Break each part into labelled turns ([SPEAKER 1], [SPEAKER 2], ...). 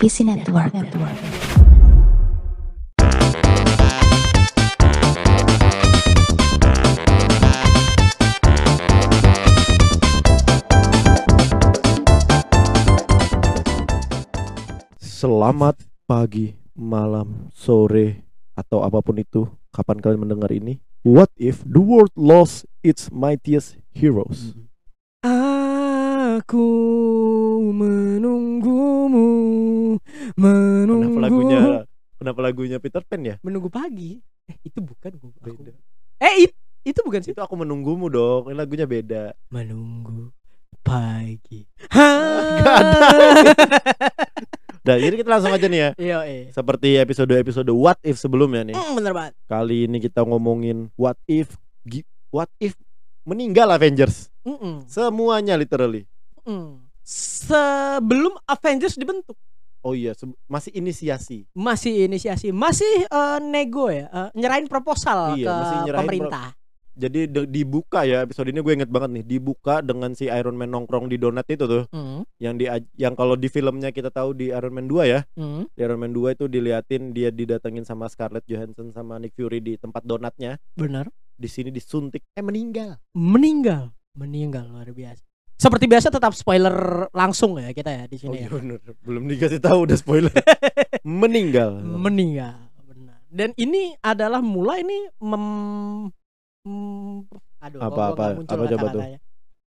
[SPEAKER 1] PC Network.
[SPEAKER 2] Selamat pagi, malam, sore, atau apa pun itu kapan kalian mendengar ini. What if the world lost its mightiest heroes?
[SPEAKER 3] Aku menunggumu menunggu
[SPEAKER 2] Kenapa lagunya kenapa lagunya Peter Pan ya?
[SPEAKER 3] menunggu pagi eh itu bukan gua aku.
[SPEAKER 2] Beda.
[SPEAKER 3] eh it- itu bukan sih
[SPEAKER 2] Itu aku menunggumu dong. Ini lagunya beda.
[SPEAKER 3] menunggu pagi
[SPEAKER 2] Gak ada. Nah, jadi kita langsung aja nih ya.
[SPEAKER 3] iya eh
[SPEAKER 2] Seperti episode-episode What If sebelumnya nih.
[SPEAKER 3] Mm, bener banget
[SPEAKER 2] Kali ini kita ngomongin What If What If meninggal Avengers.
[SPEAKER 3] Mm-mm,
[SPEAKER 2] Semuanya literally.
[SPEAKER 3] Mm. sebelum Avengers dibentuk.
[SPEAKER 2] Oh iya, masih inisiasi.
[SPEAKER 3] masih inisiasi. Masih eh, nego ya eh, nyerahin proposal
[SPEAKER 2] Iya,
[SPEAKER 3] ke
[SPEAKER 2] masih nyerahin
[SPEAKER 3] pemerintah.
[SPEAKER 2] Jadi de- dibuka ya episode ini gue inget banget nih dibuka dengan si Iron Man nongkrong di donat itu tuh.
[SPEAKER 3] Mm,
[SPEAKER 2] yang di yang kalau di filmnya kita tahu di Iron Man 2 ya.
[SPEAKER 3] Mm,
[SPEAKER 2] di Iron Man 2 itu diliatin dia didatengin sama Scarlett Johansson sama Nick Fury di tempat donatnya
[SPEAKER 3] bener
[SPEAKER 2] di sini disuntik eh meninggal.
[SPEAKER 3] Meninggal. Meninggal luar biasa seperti biasa tetap spoiler langsung ya kita ya di
[SPEAKER 2] oh
[SPEAKER 3] sini
[SPEAKER 2] iya
[SPEAKER 3] ya
[SPEAKER 2] bener. Belum dikasih tahu udah spoiler. Meninggal.
[SPEAKER 3] Meninggal benar. Dan ini adalah mulai nih mem mem- aduh
[SPEAKER 2] Apa, apa, apa coba tuh?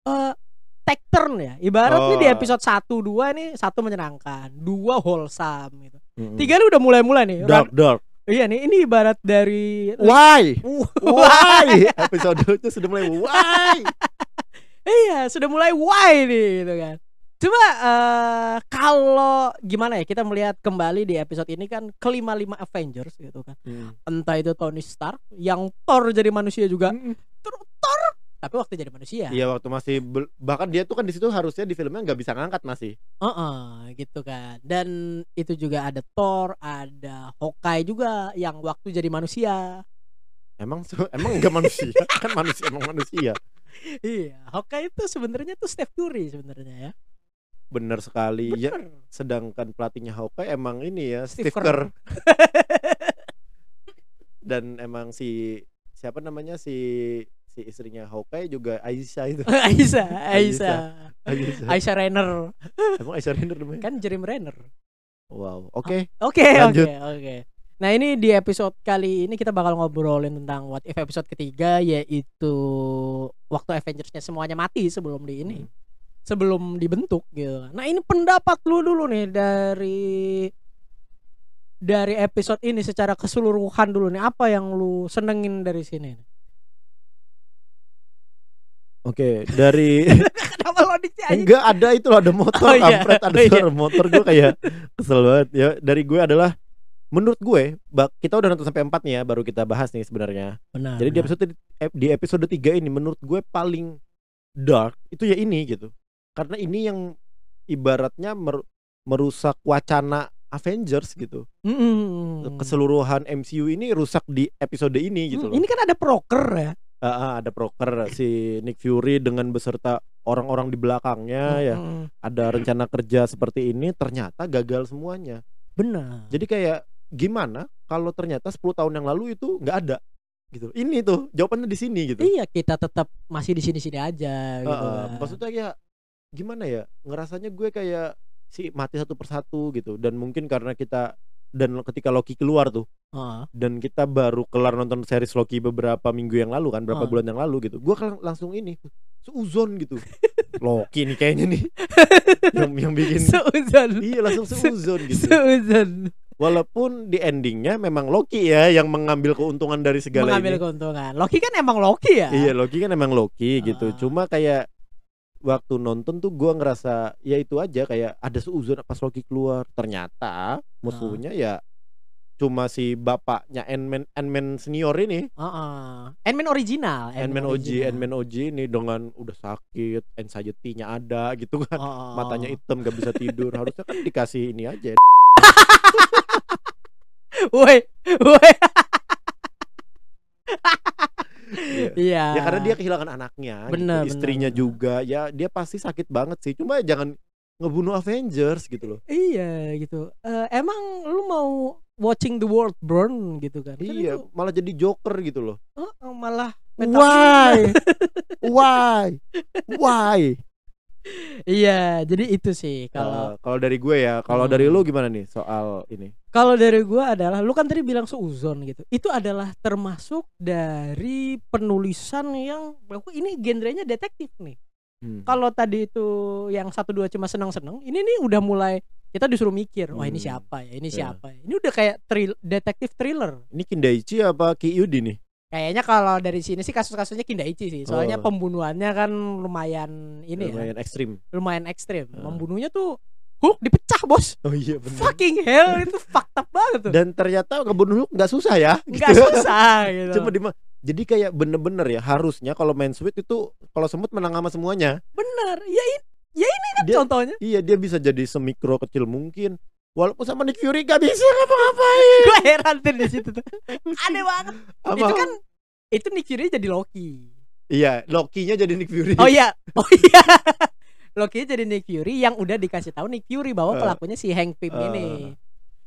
[SPEAKER 3] Eh, take turn ya. Ibaratnya di
[SPEAKER 2] Oh.
[SPEAKER 3] episode 1 2 nih satu menyenangkan dua wholesome gitu.
[SPEAKER 2] Mm-mm.
[SPEAKER 3] tiga ini udah mulai-mulai nih.
[SPEAKER 2] Dark dark.
[SPEAKER 3] Iya nih ini ibarat dari
[SPEAKER 2] why?
[SPEAKER 3] Uh,
[SPEAKER 2] why? Episode itu sudah mulai why
[SPEAKER 3] Iya, sudah mulai why nih gitu kan. Coba eh kalau gimana ya kita melihat kembali di episode ini kan kelima lima Avengers gitu kan.
[SPEAKER 2] Mm.
[SPEAKER 3] Entah itu Tony Stark yang Thor jadi manusia juga.
[SPEAKER 2] Mm-mm.
[SPEAKER 3] Thor, Thor tapi waktu jadi manusia.
[SPEAKER 2] Iya waktu masih bahkan dia tuh kan di situ harusnya di filmnya nggak bisa ngangkat masih.
[SPEAKER 3] Heeh, gitu kan. Dan itu juga ada Thor, ada Hawkeye juga yang waktu jadi manusia.
[SPEAKER 2] Emang emang nggak manusia kan manusia emang manusia.
[SPEAKER 3] Iya, Hawkeye itu sebenarnya tuh Steph Curry sebenarnya ya.
[SPEAKER 2] Bener sekali ya.
[SPEAKER 3] Bener.
[SPEAKER 2] Sedangkan pelatihnya Hawkeye emang ini ya
[SPEAKER 3] Steve
[SPEAKER 2] Steve, Kerr. Dan emang si siapa namanya si si istrinya Hawkeye juga Aisyah itu.
[SPEAKER 3] Aisyah, Aisyah.
[SPEAKER 2] Aisyah.
[SPEAKER 3] Aisyah Renner
[SPEAKER 2] emang Aisyah Renner namanya.
[SPEAKER 3] kan Jeremy Renner.
[SPEAKER 2] Wow. Oke.
[SPEAKER 3] Oke,
[SPEAKER 2] Lanjut.
[SPEAKER 3] oke, oke. Nah, ini di episode kali ini kita bakal ngobrolin tentang what if episode ketiga yaitu waktu Avengersnya semuanya mati sebelum di ini.
[SPEAKER 2] Hmm.
[SPEAKER 3] Sebelum dibentuk gitu. Nah, ini pendapat lu dulu nih dari dari episode ini secara keseluruhan dulu nih apa yang lu senengin dari sini?
[SPEAKER 2] Oke, dari
[SPEAKER 3] Kenapa lo di
[SPEAKER 2] enggak ada itu loh ada motor
[SPEAKER 3] Oh, iya.
[SPEAKER 2] kampret ada
[SPEAKER 3] Oh, iya.
[SPEAKER 2] motor gue kayak kesel banget ya dari gue adalah menurut gue kita udah nonton sampai empat nih ya baru kita bahas nih sebenarnya
[SPEAKER 3] Benar.
[SPEAKER 2] jadi di
[SPEAKER 3] benar.
[SPEAKER 2] episode di episode 3 ini menurut gue paling dark itu ya ini gitu karena ini yang ibaratnya mer- merusak wacana Avengers gitu
[SPEAKER 3] Mm-mm.
[SPEAKER 2] keseluruhan MCU ini rusak di episode ini gitu
[SPEAKER 3] Hmm,
[SPEAKER 2] loh
[SPEAKER 3] Ini kan ada proker ya.
[SPEAKER 2] Ah, ada proker si Nick Fury dengan beserta orang-orang di belakangnya ya
[SPEAKER 3] Mm-mm.
[SPEAKER 2] ada rencana kerja seperti ini ternyata gagal semuanya.
[SPEAKER 3] Benar.
[SPEAKER 2] Jadi kayak gimana kalau ternyata 10 tahun yang lalu itu nggak ada gitu. Ini tuh jawabannya di sini gitu.
[SPEAKER 3] Iya kita tetap masih di sini-sini aja gitu. Kan.
[SPEAKER 2] maksudnya kayak gimana ya? Ngerasanya gue kayak si mati satu persatu gitu dan mungkin karena kita dan ketika Loki keluar tuh
[SPEAKER 3] Heeh.
[SPEAKER 2] dan kita baru kelar nonton series Loki beberapa minggu yang lalu kan berapa
[SPEAKER 3] Ah.
[SPEAKER 2] bulan yang lalu gitu gue kan langsung ini seuzon gitu Loki nih kayaknya nih yang yang bikin
[SPEAKER 3] Seuzon.
[SPEAKER 2] iya langsung seuzon gitu
[SPEAKER 3] Seuzon.
[SPEAKER 2] Walaupun di endingnya memang Loki ya yang mengambil keuntungan dari segala
[SPEAKER 3] Mengambil
[SPEAKER 2] ini
[SPEAKER 3] keuntungan. Loki kan emang Loki ya.
[SPEAKER 2] iya Loki kan emang Loki
[SPEAKER 3] Ah.
[SPEAKER 2] gitu cuma kayak waktu nonton tuh gua ngerasa ya itu aja kayak ada seuzon pas Loki keluar ternyata musuhnya ya cuma si bapaknya Ant-Man Ant-Man senior ini
[SPEAKER 3] Heeh. Ant-Man original.
[SPEAKER 2] Ant-Man OG
[SPEAKER 3] original.
[SPEAKER 2] Ant-Man OG ini dengan udah sakit anxiety-nya ada gitu kan
[SPEAKER 3] Oh.
[SPEAKER 2] matanya hitam gak bisa tidur harusnya kan dikasih ini aja
[SPEAKER 3] Woi, woi.
[SPEAKER 2] Iya.
[SPEAKER 3] Iya.
[SPEAKER 2] ya karena dia kehilangan anaknya gitu.
[SPEAKER 3] Bener,
[SPEAKER 2] istrinya
[SPEAKER 3] bener,
[SPEAKER 2] juga ya dia pasti sakit banget sih cuma jangan ngebunuh Avengers gitu loh.
[SPEAKER 3] Iya gitu. Eh, emang lu mau watching the world burn gitu kan? Kan
[SPEAKER 2] Iya,
[SPEAKER 3] itu,
[SPEAKER 2] malah jadi Joker gitu loh.
[SPEAKER 3] heeh, malah
[SPEAKER 2] Why? Why? Why?
[SPEAKER 3] Iya, jadi itu sih kalau
[SPEAKER 2] Eh, kalau dari gue ya, kalau dari
[SPEAKER 3] Hmm.
[SPEAKER 2] lu gimana nih soal ini?
[SPEAKER 3] Kalau dari gua adalah lu kan tadi bilang seuzon gitu. Itu adalah termasuk dari penulisan yang aku ini genrenya detektif nih.
[SPEAKER 2] Hmm.
[SPEAKER 3] Kalau tadi itu yang satu dua cuma senang-senang, ini nih udah mulai kita disuruh mikir, wah ini
[SPEAKER 2] Hmm.
[SPEAKER 3] siapa ya, ini
[SPEAKER 2] Ya.
[SPEAKER 3] siapa ya. Ini udah kayak thrill, detektif thriller.
[SPEAKER 2] Ini Kindaichi apa Ki Yudi nih?
[SPEAKER 3] Kayaknya kalau dari sini sih kasus-kasusnya Kindaichi sih. Soalnya
[SPEAKER 2] Oh.
[SPEAKER 3] pembunuhannya kan lumayan ini ya,
[SPEAKER 2] Lumayan ekstrim.
[SPEAKER 3] lumayan ekstrim.
[SPEAKER 2] Ah.
[SPEAKER 3] Membunuhnya tuh Hulk dipecah, Bos.
[SPEAKER 2] Oh iya benar.
[SPEAKER 3] Fucking hell itu up banget tuh.
[SPEAKER 2] Dan ternyata ngebunuh Hulk nggak susah ya.
[SPEAKER 3] Nggak susah gitu.
[SPEAKER 2] Cuma di jadi kayak bener-bener ya harusnya kalau main Sweet itu kalau semut menang sama semuanya.
[SPEAKER 3] Bener. Ya ini, ya ini kan
[SPEAKER 2] Dia-
[SPEAKER 3] contohnya.
[SPEAKER 2] Iya dia bisa jadi semikro kecil mungkin. Walaupun sama Nick Fury gak bisa ngapa-ngapain.
[SPEAKER 3] Gue heran tuh di situ tuh. Aneh banget.
[SPEAKER 2] Sama-
[SPEAKER 3] Itu kan itu Nick Fury jadi Loki.
[SPEAKER 2] Iya, Loki-nya jadi Nick Fury.
[SPEAKER 3] Oh iya. Oh iya. Loki jadi Nick Fury yang udah dikasih tahu Nick Fury bahwa
[SPEAKER 2] Eh.
[SPEAKER 3] pelakunya si Hank Pym
[SPEAKER 2] Eh.
[SPEAKER 3] ini.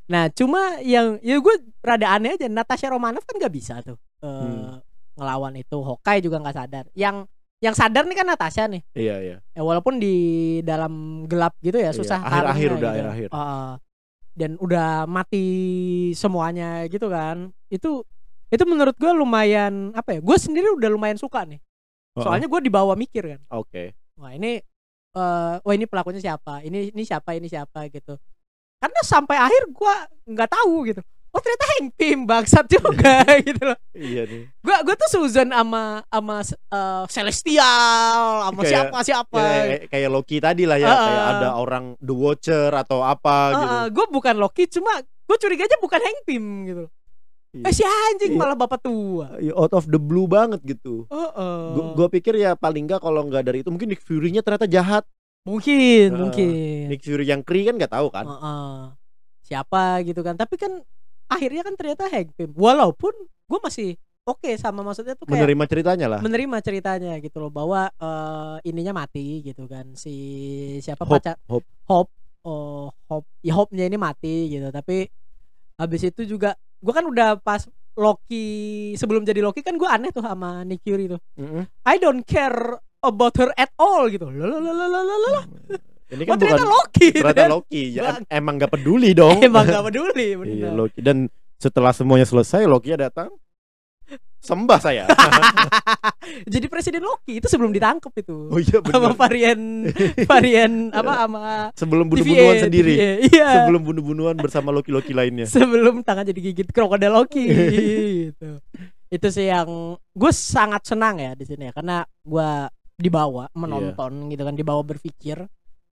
[SPEAKER 3] Nah, cuma yang ya gue rada aneh aja Natasha Romanoff kan nggak bisa tuh eh,
[SPEAKER 2] Hmm.
[SPEAKER 3] ngelawan itu. Hawkeye juga nggak sadar. Yang yang sadar nih kan Natasha nih.
[SPEAKER 2] Iya, iya.
[SPEAKER 3] Ya walaupun di dalam gelap gitu ya
[SPEAKER 2] Iya,
[SPEAKER 3] susah
[SPEAKER 2] akhir-akhir udah
[SPEAKER 3] gitu.
[SPEAKER 2] akhir-akhir.
[SPEAKER 3] Heeh. Dan udah mati semuanya gitu kan. Itu itu menurut gue lumayan apa ya? Gue sendiri udah lumayan suka nih. Soalnya gue dibawa mikir kan.
[SPEAKER 2] Oke.
[SPEAKER 3] Wah ini eh wah ini pelakunya siapa? Ini ini siapa? Ini siapa gitu. Karena sampai akhir gue nggak tahu gitu. Oh ternyata Hank Pym bangsat juga gitu loh.
[SPEAKER 2] Iya nih.
[SPEAKER 3] Gue gue tuh suzon sama sama eh, Celestial, sama
[SPEAKER 2] Kayak-
[SPEAKER 3] siapa siapa.
[SPEAKER 2] Ya, kayak, kayak Loki tadi lah ya,
[SPEAKER 3] Heeh.
[SPEAKER 2] kayak ada orang The Watcher atau apa gitu.
[SPEAKER 3] gue bukan Loki cuma gue curiganya bukan Hank Pym gitu.
[SPEAKER 2] Iya.
[SPEAKER 3] Eh si anjing
[SPEAKER 2] Iya.
[SPEAKER 3] malah bapak tua.
[SPEAKER 2] Ya, out of the blue banget gitu.
[SPEAKER 3] Heeh.
[SPEAKER 2] Gue pikir ya paling enggak kalau nggak dari itu mungkin Nick Fury-nya ternyata jahat.
[SPEAKER 3] mungkin
[SPEAKER 2] Heeh.
[SPEAKER 3] mungkin.
[SPEAKER 2] Nick Fury yang Kree kan nggak tahu kan.
[SPEAKER 3] Heeh. Siapa gitu kan. Tapi kan akhirnya kan ternyata Hank. Walaupun gue masih oke sama maksudnya tuh kayak
[SPEAKER 2] Menerima ceritanya lah.
[SPEAKER 3] menerima ceritanya gitu loh bahwa eh, ininya mati gitu kan si siapa
[SPEAKER 2] Hope,
[SPEAKER 3] pacar
[SPEAKER 2] Hope.
[SPEAKER 3] Hope oh Hope ya Hope-nya ini mati gitu tapi habis itu juga gue kan udah pas Loki sebelum jadi Loki kan gue aneh tuh sama Nick Fury tuh
[SPEAKER 2] Mm-mm.
[SPEAKER 3] I don't care about her at all gitu loh loh loh loh loh, loh.
[SPEAKER 2] Ini
[SPEAKER 3] oh
[SPEAKER 2] kan
[SPEAKER 3] ternyata
[SPEAKER 2] bukan
[SPEAKER 3] Loki
[SPEAKER 2] ternyata
[SPEAKER 3] kan.
[SPEAKER 2] Loki. Ya,
[SPEAKER 3] Bang.
[SPEAKER 2] emang nggak peduli dong.
[SPEAKER 3] emang gak peduli
[SPEAKER 2] Iya, Loki dan setelah semuanya selesai Loki datang sembah saya.
[SPEAKER 3] jadi presiden Loki itu sebelum ditangkap itu
[SPEAKER 2] oh iya
[SPEAKER 3] sama
[SPEAKER 2] benar.
[SPEAKER 3] varian varian apa sama
[SPEAKER 2] Sebelum bunuh-bunuhan sendiri.
[SPEAKER 3] TVA, iya
[SPEAKER 2] Sebelum bunuh-bunuhan bersama Loki-Loki lainnya.
[SPEAKER 3] sebelum tangan jadi gigit krokodil Loki gitu. Itu sih yang gue sangat senang ya di sini ya karena gue dibawa menonton gitu kan dibawa berpikir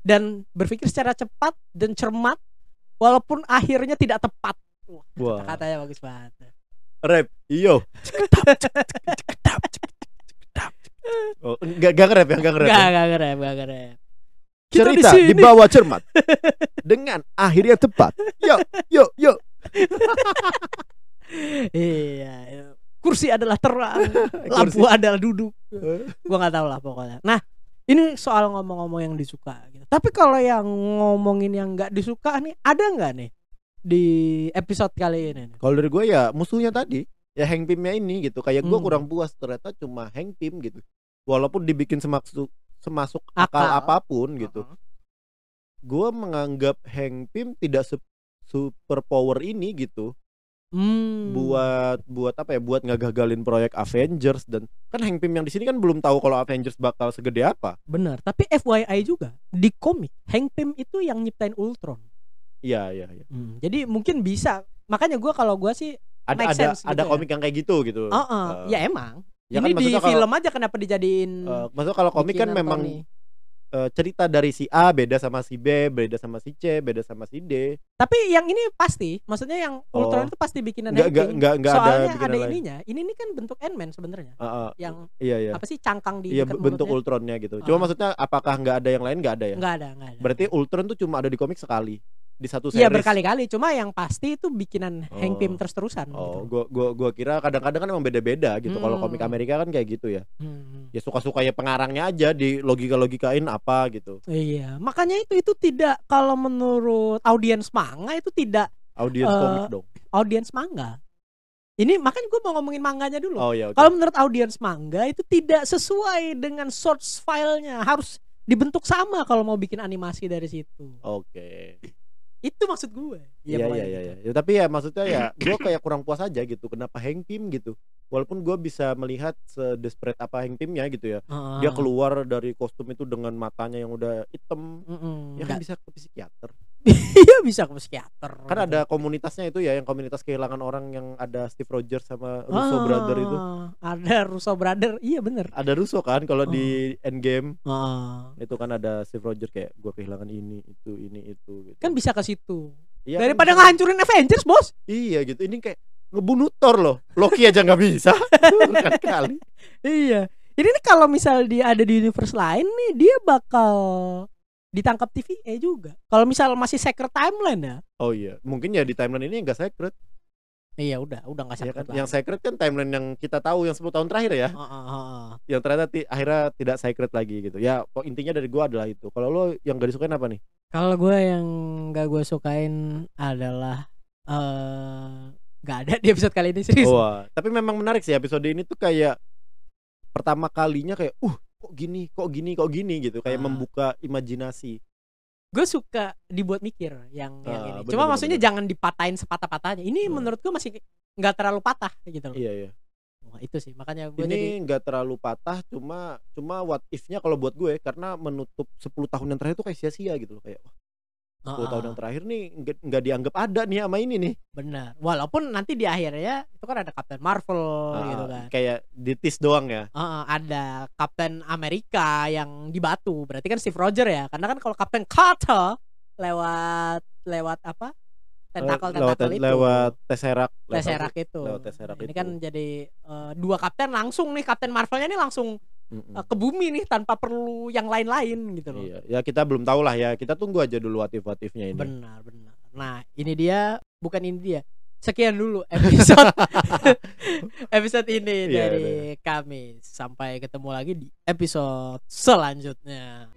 [SPEAKER 3] dan berpikir secara cepat dan cermat walaupun akhirnya tidak tepat. Wah,
[SPEAKER 2] Wah.
[SPEAKER 3] katanya bagus banget.
[SPEAKER 2] Rap, iyo. Oh, enggak enggak nge-rap ya, enggak nge-rap.
[SPEAKER 3] Gak
[SPEAKER 2] ya?
[SPEAKER 3] gak keren gak keren. Kita
[SPEAKER 2] Cerita
[SPEAKER 3] di
[SPEAKER 2] dibawa cermat dengan akhir yang tepat. Yo, yo, yo.
[SPEAKER 3] Iya. Kursi adalah terang, lampu adalah duduk. gua nggak tahu lah pokoknya. Nah, ini soal ngomong-ngomong yang disuka gitu. Tapi kalau yang ngomongin yang nggak disuka nih, ada nggak nih di episode kali ini?
[SPEAKER 2] Kalau dari gue ya musuhnya tadi, ya Hank Pym-nya ini gitu. Kayak gue
[SPEAKER 3] Hmm.
[SPEAKER 2] kurang puas ternyata cuma Hank Pym gitu. Walaupun dibikin semasuk semasuk akal,
[SPEAKER 3] Akal.
[SPEAKER 2] apa pun gitu.
[SPEAKER 3] Uh-uh.
[SPEAKER 2] Gue menganggap Hank Pym tidak super power ini gitu.
[SPEAKER 3] Hmm.
[SPEAKER 2] buat buat apa ya buat ngagagalin proyek Avengers dan kan Hank Pym yang di sini kan belum tahu kalau Avengers bakal segede apa
[SPEAKER 3] benar. Tapi FYI juga di komik Hank Pym itu yang nyiptain Ultron.
[SPEAKER 2] iya iya iya
[SPEAKER 3] Hmm, Jadi mungkin bisa. Makanya gua kalau gua sih,
[SPEAKER 2] ada
[SPEAKER 3] Make
[SPEAKER 2] ada
[SPEAKER 3] sense
[SPEAKER 2] ada
[SPEAKER 3] gitu ya.
[SPEAKER 2] komik yang kayak gitu gitu
[SPEAKER 3] oh, oh,
[SPEAKER 2] Eh,
[SPEAKER 3] ya emang.
[SPEAKER 2] ya
[SPEAKER 3] ini
[SPEAKER 2] kan
[SPEAKER 3] di
[SPEAKER 2] kalau
[SPEAKER 3] film aja kenapa dijadiin
[SPEAKER 2] eh, maksudnya kalau komik kan memang
[SPEAKER 3] Tony.
[SPEAKER 2] Eh, cerita dari si A beda sama si B beda sama si C beda sama si D
[SPEAKER 3] Tapi yang ini pasti, maksudnya yang Ultron
[SPEAKER 2] Oh.
[SPEAKER 3] itu pasti bikinan
[SPEAKER 2] nggak nggak nggak nggak ada
[SPEAKER 3] Soalnya ada
[SPEAKER 2] lain
[SPEAKER 3] ininya. Ini ini kan bentuk Ant-Man sebenarnya.
[SPEAKER 2] Eh, eh,
[SPEAKER 3] Yang
[SPEAKER 2] iya iya
[SPEAKER 3] apa sih cangkang di
[SPEAKER 2] iya bentuk
[SPEAKER 3] mulutnya?
[SPEAKER 2] Ultronnya gitu cuma
[SPEAKER 3] Ah.
[SPEAKER 2] maksudnya apakah nggak ada yang lain nggak ada ya
[SPEAKER 3] Enggak ada, enggak ada.
[SPEAKER 2] berarti Ultron tuh cuma ada di komik sekali di satu series.
[SPEAKER 3] Iya berkali-kali, cuma yang pasti itu bikinan Hank Pym
[SPEAKER 2] Oh.
[SPEAKER 3] terus-terusan.
[SPEAKER 2] Oh,
[SPEAKER 3] gitu.
[SPEAKER 2] gua gua gua kira kadang-kadang kan emang beda-beda gitu. Kalau komik
[SPEAKER 3] Hmm.
[SPEAKER 2] Amerika kan kayak gitu ya.
[SPEAKER 3] Hmm.
[SPEAKER 2] Ya suka-suka ya pengarangnya aja di logika-logikain apa gitu.
[SPEAKER 3] Iya, makanya itu itu tidak kalau menurut audiens manga itu tidak
[SPEAKER 2] Audiens
[SPEAKER 3] Eh,
[SPEAKER 2] komik dong.
[SPEAKER 3] audiens manga. Ini makanya gue mau ngomongin manganya dulu.
[SPEAKER 2] Oh ya. oke.
[SPEAKER 3] Kalau menurut audiens manga itu tidak sesuai dengan source filenya, harus dibentuk sama kalau mau bikin animasi dari situ.
[SPEAKER 2] Oke.
[SPEAKER 3] Itu maksud gue.
[SPEAKER 2] Iya iya iya iya. Ya, tapi ya maksudnya ya gua kayak kurang puas aja gitu. Kenapa Hank Pym gitu? Walaupun gua bisa melihat sedesperate apa Hank Pym ya gitu ya.
[SPEAKER 3] Heeh.
[SPEAKER 2] Dia keluar dari kostum itu dengan matanya yang udah hitam.
[SPEAKER 3] Mm-mm,
[SPEAKER 2] Ya kan
[SPEAKER 3] nggak-
[SPEAKER 2] bisa ke psikiater.
[SPEAKER 3] Iya bisa ke psikiater.
[SPEAKER 2] Kan
[SPEAKER 3] gitu.
[SPEAKER 2] ada komunitasnya itu ya yang komunitas kehilangan orang yang ada Steve Rogers sama Russo Brother itu.
[SPEAKER 3] Ah, Ada Russo Brother. Iya bener.
[SPEAKER 2] Ada Russo kan kalau di
[SPEAKER 3] Oh.
[SPEAKER 2] Endgame
[SPEAKER 3] Ah.
[SPEAKER 2] itu kan ada Steve Rogers kayak gua kehilangan ini itu ini itu gitu.
[SPEAKER 3] Kan bisa ke situ.
[SPEAKER 2] Iya, kan
[SPEAKER 3] Daripada
[SPEAKER 2] bisa.
[SPEAKER 3] ngehancurin Avengers, Bos.
[SPEAKER 2] Iya gitu. Ini kayak ngebunuh Thor loh. Loki aja nggak bisa. Kan kali.
[SPEAKER 3] Iya. Ini kalau misal dia ada di universe lain nih, dia bakal ditangkap TVA juga. Kalau misal masih secret timeline ya.
[SPEAKER 2] Oh iya, mungkin ya di timeline ini nggak secret.
[SPEAKER 3] Iya udah, udah nggak
[SPEAKER 2] Ya
[SPEAKER 3] secret
[SPEAKER 2] kan?
[SPEAKER 3] lagi.
[SPEAKER 2] Yang secret kan timeline yang kita tahu yang 10 tahun terakhir ya.
[SPEAKER 3] Heeh, heeh.
[SPEAKER 2] Yang ternyata ti- akhirnya tidak secret lagi gitu. Ya intinya dari gua adalah itu. Kalau lo yang gak disukain apa nih?
[SPEAKER 3] Kalau gue yang gak gue sukain adalah eh nggak ada di episode kali ini serius.
[SPEAKER 2] Wah, tapi memang menarik sih episode ini tuh kayak pertama kalinya kayak uh kok gini, kok gini, kok gini gitu. Kayak
[SPEAKER 3] Ah.
[SPEAKER 2] membuka imajinasi.
[SPEAKER 3] Gue suka dibuat mikir yang yang
[SPEAKER 2] Ah,
[SPEAKER 3] ini.
[SPEAKER 2] bener,
[SPEAKER 3] Cuma
[SPEAKER 2] bener,
[SPEAKER 3] maksudnya
[SPEAKER 2] bener.
[SPEAKER 3] jangan dipatahin sepatah-patahnya. Ini
[SPEAKER 2] Hmm.
[SPEAKER 3] menurut gue masih nggak terlalu patah gitu loh.
[SPEAKER 2] Iya iya.
[SPEAKER 3] Wah, itu sih makanya gue
[SPEAKER 2] Ini
[SPEAKER 3] jadi
[SPEAKER 2] nggak terlalu patah, cuma cuma what if-nya kalau buat gue karena menutup 10 tahun yang terakhir tuh kayak sia-sia gitu loh kayak wah, 10 tahun yang terakhir nih nggak dianggap ada nih sama ini nih.
[SPEAKER 3] Benar. Walaupun nanti di akhirnya itu kan ada Captain Marvel gitu
[SPEAKER 2] Ah,
[SPEAKER 3] kan.
[SPEAKER 2] Kayak ditis doang ya.
[SPEAKER 3] Heeh, ada Captain Amerika yang di batu. Berarti kan Steve Roger ya. Karena kan kalau Captain Carter lewat lewat apa? Tentakel
[SPEAKER 2] lewat
[SPEAKER 3] tentakel itu.
[SPEAKER 2] lewat Tesseract lewat
[SPEAKER 3] Tesseract itu.
[SPEAKER 2] lewat Tesseract
[SPEAKER 3] ini
[SPEAKER 2] itu.
[SPEAKER 3] kan jadi eh, dua kapten langsung nih Captain Marvelnya nih langsung
[SPEAKER 2] mm
[SPEAKER 3] -mm. ke bumi nih tanpa perlu yang lain-lain gitu loh.
[SPEAKER 2] Iya, ya kita belum tahu lah ya. Kita tunggu aja dulu watif-watifnya ini.
[SPEAKER 3] Benar, benar. Nah, ini dia bukan ini dia. Sekian dulu episode episode ini
[SPEAKER 2] yeah,
[SPEAKER 3] dari yeah. kami. Sampai ketemu lagi di episode selanjutnya.